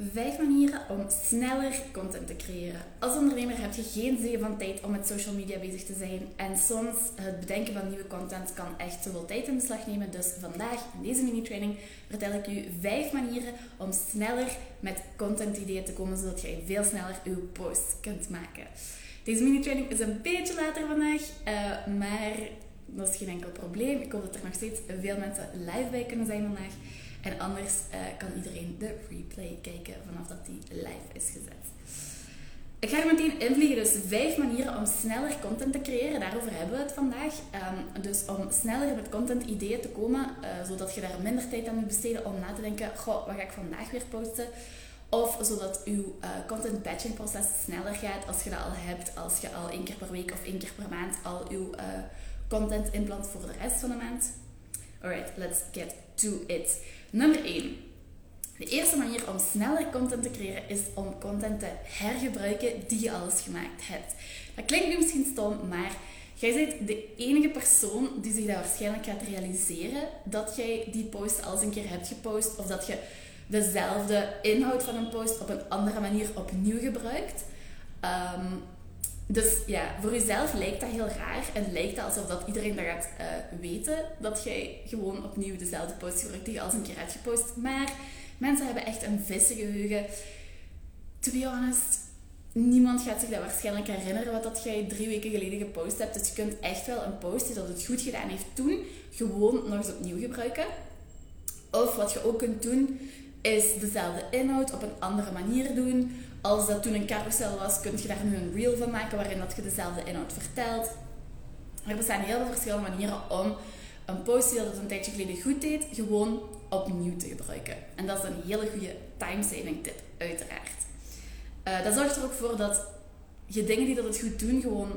Vijf manieren om sneller content te creëren. Als ondernemer heb je geen zegen van tijd om met social media bezig te zijn. En soms het bedenken van nieuwe content kan echt zoveel tijd in beslag nemen. Dus vandaag in deze mini-training vertel ik u vijf manieren om sneller met content ideeën te komen, zodat jij veel sneller uw post kunt maken. Deze mini-training is een beetje later vandaag, uh, maar dat is geen enkel probleem. Ik hoop dat er nog steeds veel mensen live bij kunnen zijn vandaag. En anders uh, kan iedereen de replay kijken vanaf dat die live is gezet. Ik ga er meteen invliegen. Dus vijf manieren om sneller content te creëren. Daarover hebben we het vandaag. Um, dus om sneller met content ideeën te komen, uh, zodat je daar minder tijd aan moet besteden om na te denken, goh, wat ga ik vandaag weer posten? Of zodat uw uh, content batching proces sneller gaat als je dat al hebt, als je al één keer per week of één keer per maand al uw content inplant voor de rest van de maand. Alright, let's get to it. Nummer 1. De eerste manier om sneller content te creëren is om content te hergebruiken die je al eens gemaakt hebt. Dat klinkt nu misschien stom, maar jij bent de enige persoon die zich dat waarschijnlijk gaat realiseren dat jij die post al eens een keer hebt gepost of dat je dezelfde inhoud van een post op een andere manier opnieuw gebruikt. Um, dus ja, voor jezelf lijkt dat heel raar en lijkt dat alsof dat iedereen dat gaat uh, weten dat jij gewoon opnieuw dezelfde post gebruikt die je al een keer hebt gepost. Maar mensen hebben echt een vissengeheugen. To be honest, niemand gaat zich dat waarschijnlijk herinneren wat dat jij drie weken geleden gepost hebt. Dus je kunt echt wel een post die dat het goed gedaan heeft toen gewoon nog eens opnieuw gebruiken. Of wat je ook kunt doen, is dezelfde inhoud op een andere manier doen als dat toen een carousel was, kun je daar nu een reel van maken waarin dat je dezelfde inhoud vertelt. Er bestaan heel veel verschillende manieren om een post die dat een tijdje geleden goed deed, gewoon opnieuw te gebruiken. En dat is een hele goede time-saving tip, uiteraard. Uh, dat zorgt er ook voor dat je dingen die dat het goed doen, gewoon,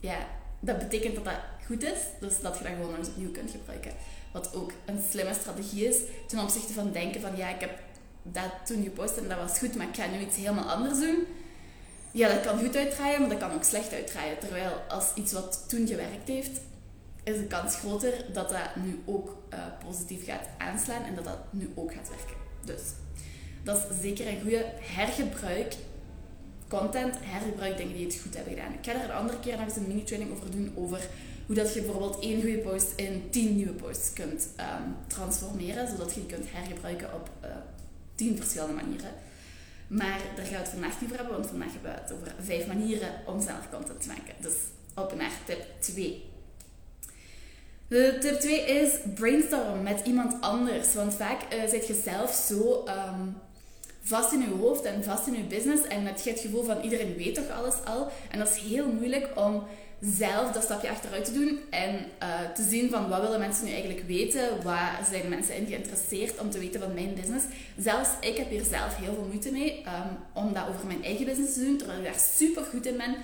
ja, dat betekent dat dat goed is. Dus dat je dat gewoon nog eens opnieuw kunt gebruiken. Wat ook een slimme strategie is ten opzichte van denken van, ja, ik heb dat toen gepost en dat was goed, maar ik ga nu iets helemaal anders doen. Ja, dat kan goed uitdraaien, maar dat kan ook slecht uitdraaien. Terwijl als iets wat toen gewerkt heeft, is de kans groter dat dat nu ook uh, positief gaat aanslaan en dat dat nu ook gaat werken. Dus dat is zeker een goede hergebruik. Content, hergebruik dingen die het goed hebben gedaan. Ik ga er een andere keer nog eens een mini-training over doen over hoe dat je bijvoorbeeld één goede post in tien nieuwe posts kunt um, transformeren, zodat je die kunt hergebruiken op uh, tien verschillende manieren. Maar daar gaan we het vandaag niet over hebben, want vandaag hebben we het over vijf manieren om zelf content te maken. Dus op naar tip 2. De tip 2 is brainstorm met iemand anders. Want vaak uh, zit je zelf zo um, vast in je hoofd en vast in je business. En met je het gevoel van iedereen weet toch alles al. En dat is heel moeilijk om zelf dat stapje achteruit te doen en uh, te zien van wat willen mensen nu eigenlijk weten, waar zijn mensen in geïnteresseerd om te weten van mijn business. Zelfs ik heb hier zelf heel veel moeite mee um, om dat over mijn eigen business te doen, terwijl ik daar super goed in ben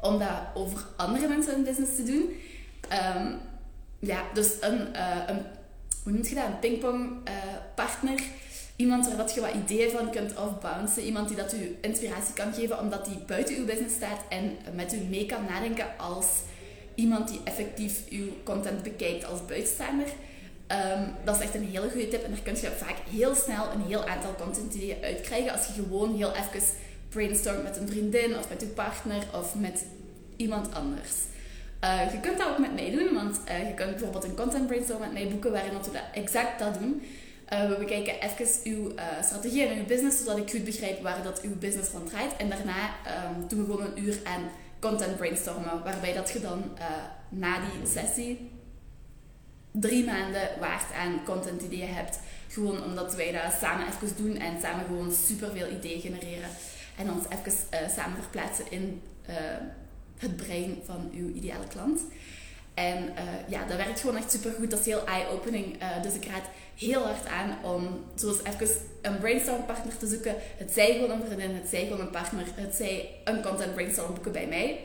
om dat over andere mensen hun business te doen. Um, ja, dus een, uh, hoe noem pingpong uh, partner Iemand waar dat je wat ideeën van kunt afbouncen. Iemand die dat u inspiratie kan geven omdat die buiten uw business staat en met u mee kan nadenken als iemand die effectief uw content bekijkt als buitenstaander. Um, dat is echt een hele goede tip en daar kun je vaak heel snel een heel aantal content ideeën uitkrijgen als je gewoon heel even brainstormt met een vriendin of met je partner of met iemand anders. Uh, je kunt dat ook met mij doen, want uh, je kunt bijvoorbeeld een content brainstorm met mij boeken waarin we dat exact dat doen. Uh, we bekijken even uw uh, strategie en uw business, zodat ik goed begrijp waar dat uw business van draait. En daarna um, doen we gewoon een uur aan content brainstormen, waarbij dat je dan uh, na die sessie drie maanden waard aan content ideeën hebt. Gewoon omdat wij dat samen even doen en samen gewoon superveel ideeën genereren. En ons even samen verplaatsen in het brein van uw ideale klant. En uh, ja, dat werkt gewoon echt super goed. Dat is heel eye-opening. Uh, dus ik raad heel hard aan om zoals even een brainstorm partner te zoeken. Het zij gewoon een vriendin, het zij gewoon een partner, het zij een content brainstorm boeken bij mij.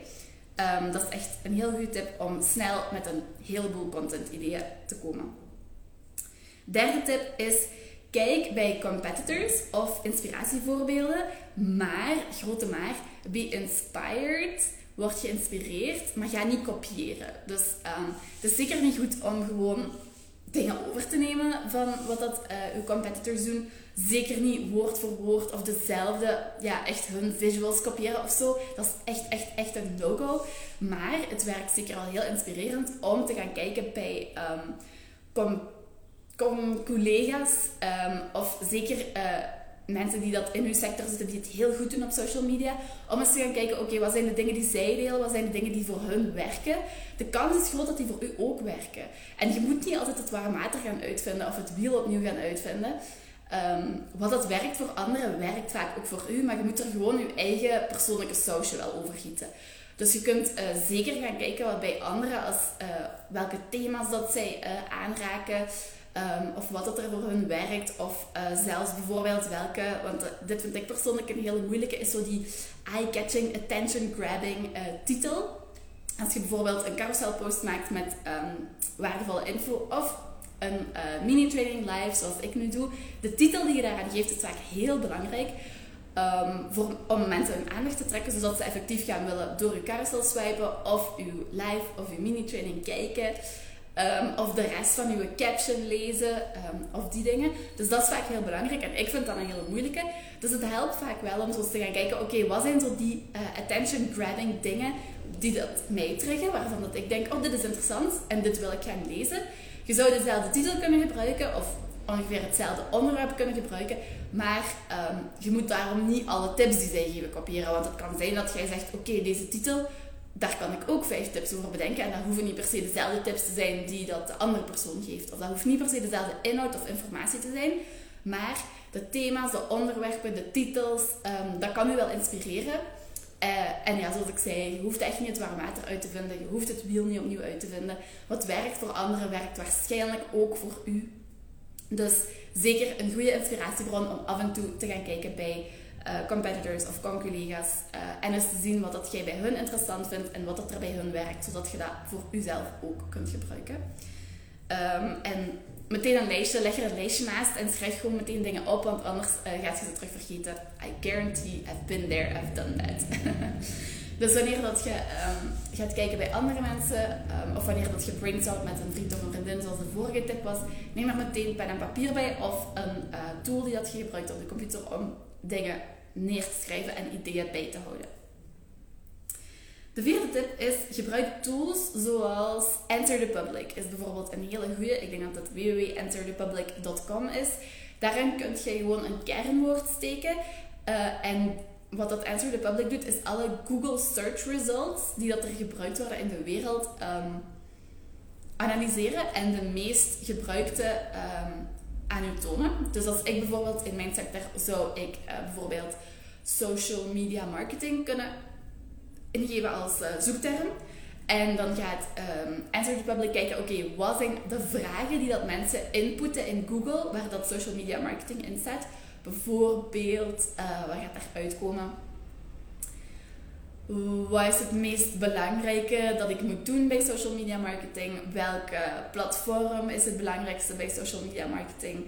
Um, dat is echt een heel goede tip om snel met een heleboel content ideeën te komen. Derde tip is kijk bij competitors of inspiratievoorbeelden, maar, grote maar, be inspired word geïnspireerd, maar ga niet kopiëren. Dus um, het is zeker niet goed om gewoon dingen over te nemen van wat dat, uh, uw competitors doen. zeker niet woord voor woord of dezelfde, ja, echt hun visuals kopiëren of zo. Dat is echt, echt, echt een no-go. Maar het werkt zeker al heel inspirerend om te gaan kijken bij um, collega's um, of zeker uh, mensen die dat in hun sector zitten, die het heel goed doen op social media, om eens te gaan kijken, oké, wat zijn de dingen die zij delen, wat zijn de dingen die voor hun werken. De kans is groot dat die voor u ook werken. En je moet niet altijd het warme water gaan uitvinden of het wiel opnieuw gaan uitvinden. Ehm, wat dat werkt voor anderen, werkt vaak ook voor u, maar je moet er gewoon je eigen persoonlijke sausje wel over gieten. Dus je kunt uh, zeker gaan kijken wat bij anderen, als, uh, welke thema's dat zij uh, aanraken, um, of wat dat er voor hun werkt, of zelfs bijvoorbeeld welke, want dit vind ik persoonlijk een hele moeilijke, is zo die eye-catching, attention-grabbing titel. Als je bijvoorbeeld een carousel post maakt met um, waardevolle info, of een mini-training live, zoals ik nu doe, de titel die je daaraan geeft, is vaak heel belangrijk. Um, voor, om mensen hun aandacht te trekken, zodat ze effectief gaan willen door je carousel swipen of uw live of uw mini-training kijken. Um, of de rest van uw caption lezen um, of die dingen. Dus dat is vaak heel belangrijk en ik vind dat een hele moeilijke. Dus het helpt vaak wel om zo te gaan kijken, oké, wat zijn zo die uh, attention grabbing dingen die dat mij triggeren, waarvan dat ik denk, oh dit is interessant en dit wil ik gaan lezen. Je zou dezelfde titel kunnen gebruiken of ongeveer hetzelfde onderwerp kunnen gebruiken, maar um, je moet daarom niet alle tips die zij geven kopiëren. Want het kan zijn dat jij zegt: Oké, deze titel, daar kan ik ook vijf tips over bedenken. En dat hoeven niet per se dezelfde tips te zijn die dat de andere persoon geeft. Of dat hoeft niet per se dezelfde inhoud of informatie te zijn. Maar de thema's, de onderwerpen, de titels, um, dat kan u wel inspireren. Uh, en ja, zoals ik zei, je hoeft echt niet het warm water uit te vinden. Je hoeft het wiel niet opnieuw uit te vinden. Wat werkt voor anderen, werkt waarschijnlijk ook voor u. Dus zeker een goede inspiratiebron om af en toe te gaan kijken bij uh, competitors of conculega's. Uh, en eens te zien wat dat jij bij hun interessant vindt en wat dat er bij hun werkt, zodat je dat voor jezelf ook kunt gebruiken. Um, en meteen een lijstje, leg er een lijstje naast en schrijf gewoon meteen dingen op, want anders uh, gaat je ze terug vergeten. I guarantee, I've been there, I've done that. dus wanneer dat je um, gaat kijken bij andere mensen, um, of wanneer dat je brainstormt met een vriend of een vriendin, zoals de vorige tip was, neem er meteen pen en papier bij, of een tool die dat je gebruikt op de computer om dingen neer te schrijven en ideeën bij te houden. De vierde tip is gebruik tools zoals Enter the Public. Is bijvoorbeeld een hele goede. Ik denk dat het www.enterthepublic.com is. Daarin kun je gewoon een kernwoord steken. Uh, en wat dat Answer the Public doet, is alle Google search results die dat er gebruikt worden in de wereld um, analyseren en de meest gebruikte um, aan u tonen. Dus als ik bijvoorbeeld in mijn sector zou ik uh, bijvoorbeeld social media marketing kunnen ingeven als uh, zoekterm. En dan gaat um, Answer the Public kijken, oké, wat zijn de vragen die dat mensen inputten in Google, waar dat social media marketing in staat. Bijvoorbeeld, uh, wat gaat daar uitkomen? Wat is het meest belangrijke dat ik moet doen bij social media marketing? Welke platform is het belangrijkste bij social media marketing?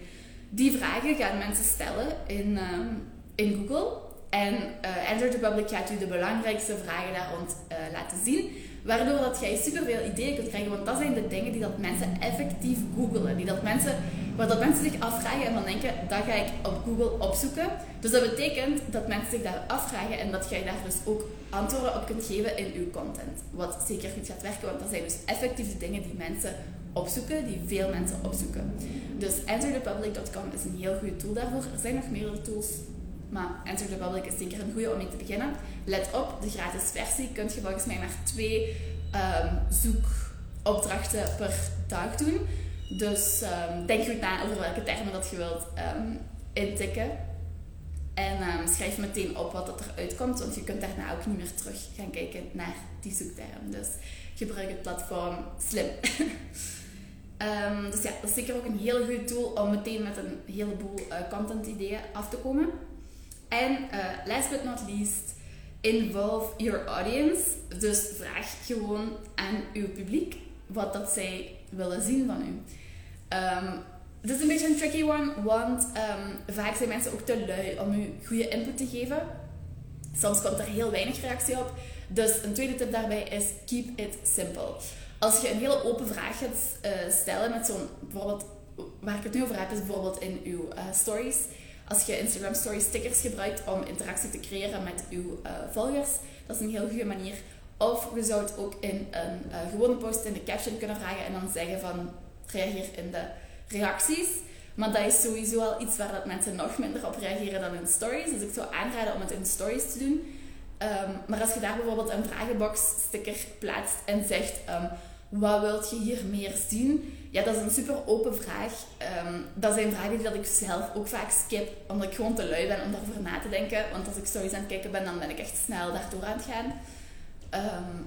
Die vragen gaan mensen stellen in, um, in Google. En uh, Answer the Public gaat u de belangrijkste vragen daar rond uh, laten zien. Waardoor dat jij superveel ideeën kunt krijgen. Want dat zijn de dingen die dat mensen effectief googelen. Die dat mensen, waar dat mensen zich afvragen en dan denken, dat ga ik op Google opzoeken. Dus dat betekent dat mensen zich daar afvragen en dat jij daar dus ook antwoorden op kunt geven in uw content. Wat zeker goed gaat werken, want dat zijn dus effectief de dingen die mensen opzoeken, die veel mensen opzoeken. Dus answerthepublic.com is een heel goede tool daarvoor. Er zijn nog meerdere tools maar Answer the Public is zeker een goede om mee te beginnen. Let op, de gratis versie kun je volgens mij maar twee um, zoekopdrachten per dag doen. Dus um, denk goed na over welke termen dat je wilt um, intikken. En schrijf meteen op wat dat eruit komt, want je kunt daarna ook niet meer terug gaan kijken naar die zoekterm. Dus gebruik het platform slim. dus ja, dat is zeker ook een heel goede tool om meteen met een heleboel uh, content ideeën af te komen. En uh, last but not least, involve your audience. Dus vraag gewoon aan uw publiek wat dat zij willen zien van u. Um, het is een beetje een tricky one, want um, vaak zijn mensen ook te lui om u goede input te geven. Soms komt er heel weinig reactie op. Dus een tweede tip daarbij is keep it simple. Als je een hele open vraag gaat uh, stellen met zo'n, bijvoorbeeld, waar ik het nu over heb, is bijvoorbeeld in uw uh, stories als je Instagram Story stickers gebruikt om interactie te creëren met uw uh, volgers. Dat is een heel goede manier. Of je zou het ook in een uh, gewone post in de caption kunnen vragen en dan zeggen van reageer in de reacties. Maar dat is sowieso al iets waar dat mensen nog minder op reageren dan in stories. Dus ik zou aanraden om het in stories te doen. Um, maar als je daar bijvoorbeeld een vragenbox sticker plaatst en zegt um, wat wilt je hier meer zien? Ja, dat is een super open vraag. Um, dat zijn vragen die dat ik zelf ook vaak skip, omdat ik gewoon te lui ben om daarover na te denken. Want als ik stories aan het kijken ben, dan ben ik echt snel daardoor aan het gaan.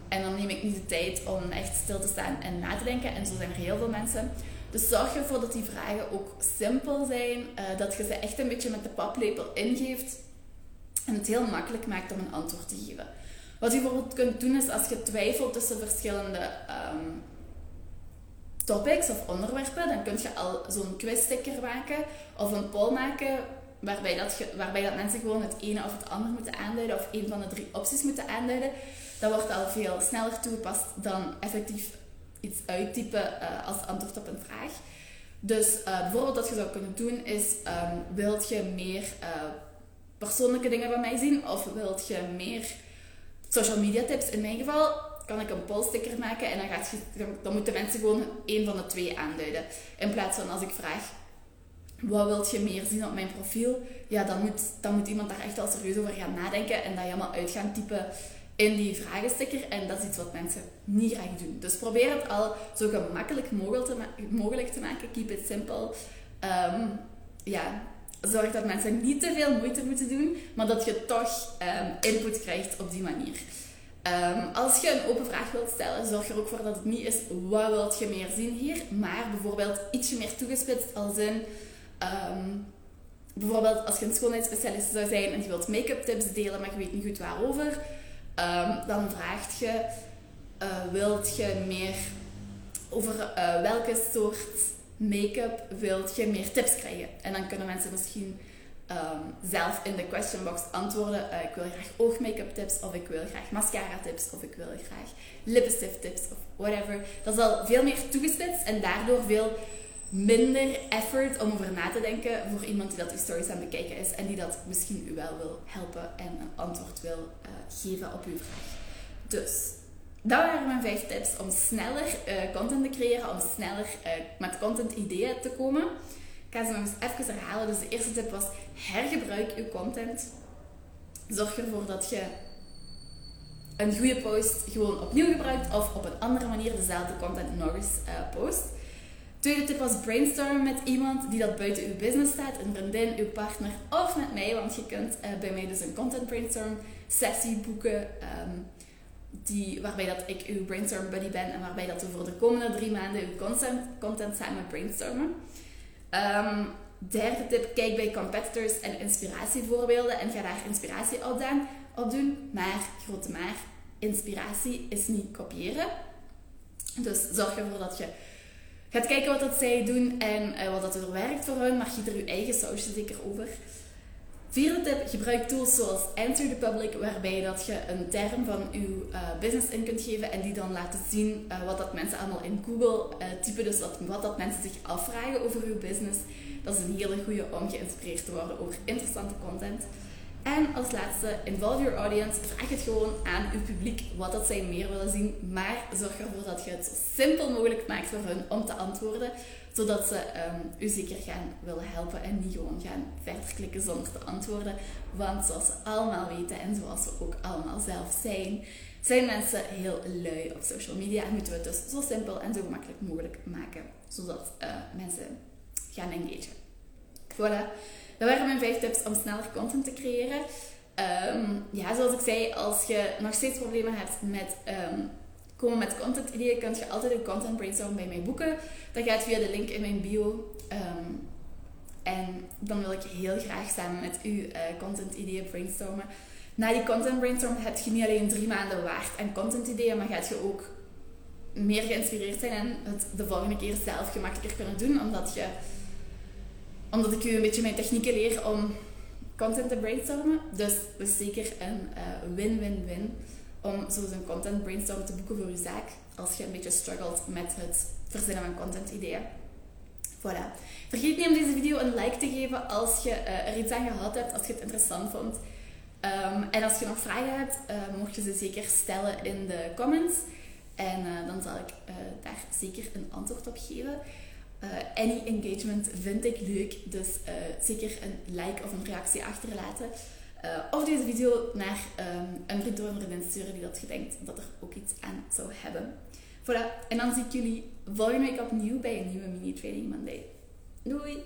en dan neem ik niet de tijd om echt stil te staan en na te denken. En zo zijn er heel veel mensen. Dus zorg ervoor dat die vragen ook simpel zijn, uh, dat je ze echt een beetje met de paplepel ingeeft en het heel makkelijk maakt om een antwoord te geven. Wat je bijvoorbeeld kunt doen is als je twijfelt tussen verschillende um, topics of onderwerpen, dan kun je al zo'n quizsticker maken of een poll maken waarbij, dat waarbij dat mensen gewoon het ene of het andere moeten aanduiden of een van de drie opties moeten aanduiden. Dat wordt al veel sneller toegepast dan effectief iets uittypen uh, als antwoord op een vraag. Dus uh, bijvoorbeeld wat je zou kunnen doen is, um, wilt je meer uh, persoonlijke dingen van mij zien of wilt je meer social media tips? In mijn geval kan ik een pollsticker maken en dan, gaat dan moeten mensen gewoon één van de twee aanduiden. In plaats van als ik vraag, wat wilt je meer zien op mijn profiel? Ja, dan moet, dan moet iemand daar echt al serieus over gaan nadenken en dat helemaal uit gaan typen in die vragensticker. En dat is iets wat mensen niet graag doen. Dus probeer het al zo gemakkelijk mogelijk te, mogelijk te maken. Keep it simple. Um, ja, zorg dat mensen niet te veel moeite moeten doen, maar dat je toch um, input krijgt op die manier. Um, als je een open vraag wilt stellen, zorg er ook voor dat het niet is wat wilt je meer zien hier, maar bijvoorbeeld ietsje meer toegespitst als in um, bijvoorbeeld als je een schoonheidsspecialist zou zijn en je wilt make-up tips delen, maar je weet niet goed waarover, dan vraagt je, uh, wilt je meer over uh, welke soort make-up wilt je meer tips krijgen? En dan kunnen mensen misschien um, zelf in de question box antwoorden. Uh, ik wil graag oogmake-up tips, of ik wil graag mascara tips, of ik wil graag lipstift tips, of whatever. Dat is al veel meer toegespitst en daardoor veel minder effort om over na te denken voor iemand die dat uw stories aan het bekijken is en die dat misschien u wel wil helpen en een antwoord wil uh, geven op uw vraag. Dus, dat waren mijn vijf tips om sneller uh, content te creëren, om sneller uh, met content ideeën te komen. Ik ga ze nog eens even herhalen. Dus de eerste tip was, hergebruik uw content. Zorg ervoor dat je een goede post gewoon opnieuw gebruikt of op een andere manier dezelfde content nog eens post. Tweede tip was brainstormen met iemand die dat buiten uw business staat. Een vriendin, uw partner of met mij. Want je kunt uh, bij mij dus een content brainstorm sessie boeken. Um, die, waarbij dat ik uw brainstorm buddy ben. En waarbij dat we voor de komende drie maanden uw content, content samen brainstormen. Um, derde tip, kijk bij competitors en inspiratievoorbeelden. En ga daar inspiratie op, doen. Maar, grote maar, inspiratie is niet kopiëren. Dus zorg ervoor dat je Gaat kijken wat dat zij doen en uh, wat dat er werkt voor hun, maar giet er je eigen sausje zeker over. Vierde tip, gebruik tools zoals Answer the Public, waarbij dat je een term van je uh, business in kunt geven en die dan laten zien uh, wat dat mensen allemaal in Google typen, dus wat dat mensen zich afvragen over je business. Dat is een hele goede om geïnspireerd te worden over interessante content. En als laatste, involve your audience. Vraag het gewoon aan uw publiek wat dat zij meer willen zien. Maar zorg ervoor dat je het zo simpel mogelijk maakt voor hen om te antwoorden. Zodat ze um, u zeker gaan willen helpen en niet gewoon gaan verder klikken zonder te antwoorden. Want zoals we allemaal weten en zoals we ook allemaal zelf zijn, zijn mensen heel lui op social media. En moeten we het dus zo simpel en zo gemakkelijk mogelijk maken. Zodat uh, mensen gaan engageren. Voilà. Dat waren mijn vijf tips om sneller content te creëren. Um, ja, zoals ik zei, als je nog steeds problemen hebt met um, komen met content ideeën, kun je altijd een content brainstorm bij mij boeken. Dat gaat via de link in mijn bio. Um, en dan wil ik heel graag samen met u uh, content ideeën brainstormen. Na die content brainstorm heb je niet alleen drie maanden waard aan content ideeën, maar gaat je ook meer geïnspireerd zijn en het de volgende keer zelf gemakkelijker kunnen doen, omdat je omdat ik u een beetje mijn technieken leer om content te brainstormen. Dus dat is zeker een eh, win-win-win om zo'n content brainstorm te boeken voor uw zaak. Als je een beetje struggelt met het verzinnen van content ideeën. Voilà. Vergeet niet om deze video een like te geven als je uh, er iets aan gehad hebt, als je het interessant vond. Um, en als je nog vragen hebt, uh, mocht je ze zeker stellen in de comments. En uh, dan zal ik daar zeker een antwoord op geven. any engagement vind ik leuk, dus zeker een like of een reactie achterlaten. Of deze video naar um, een vriend of een die dat je denkt dat er ook iets aan zou hebben. Voilà. En dan zie ik jullie volgende week opnieuw bij een nieuwe Mini Training Monday. Doei!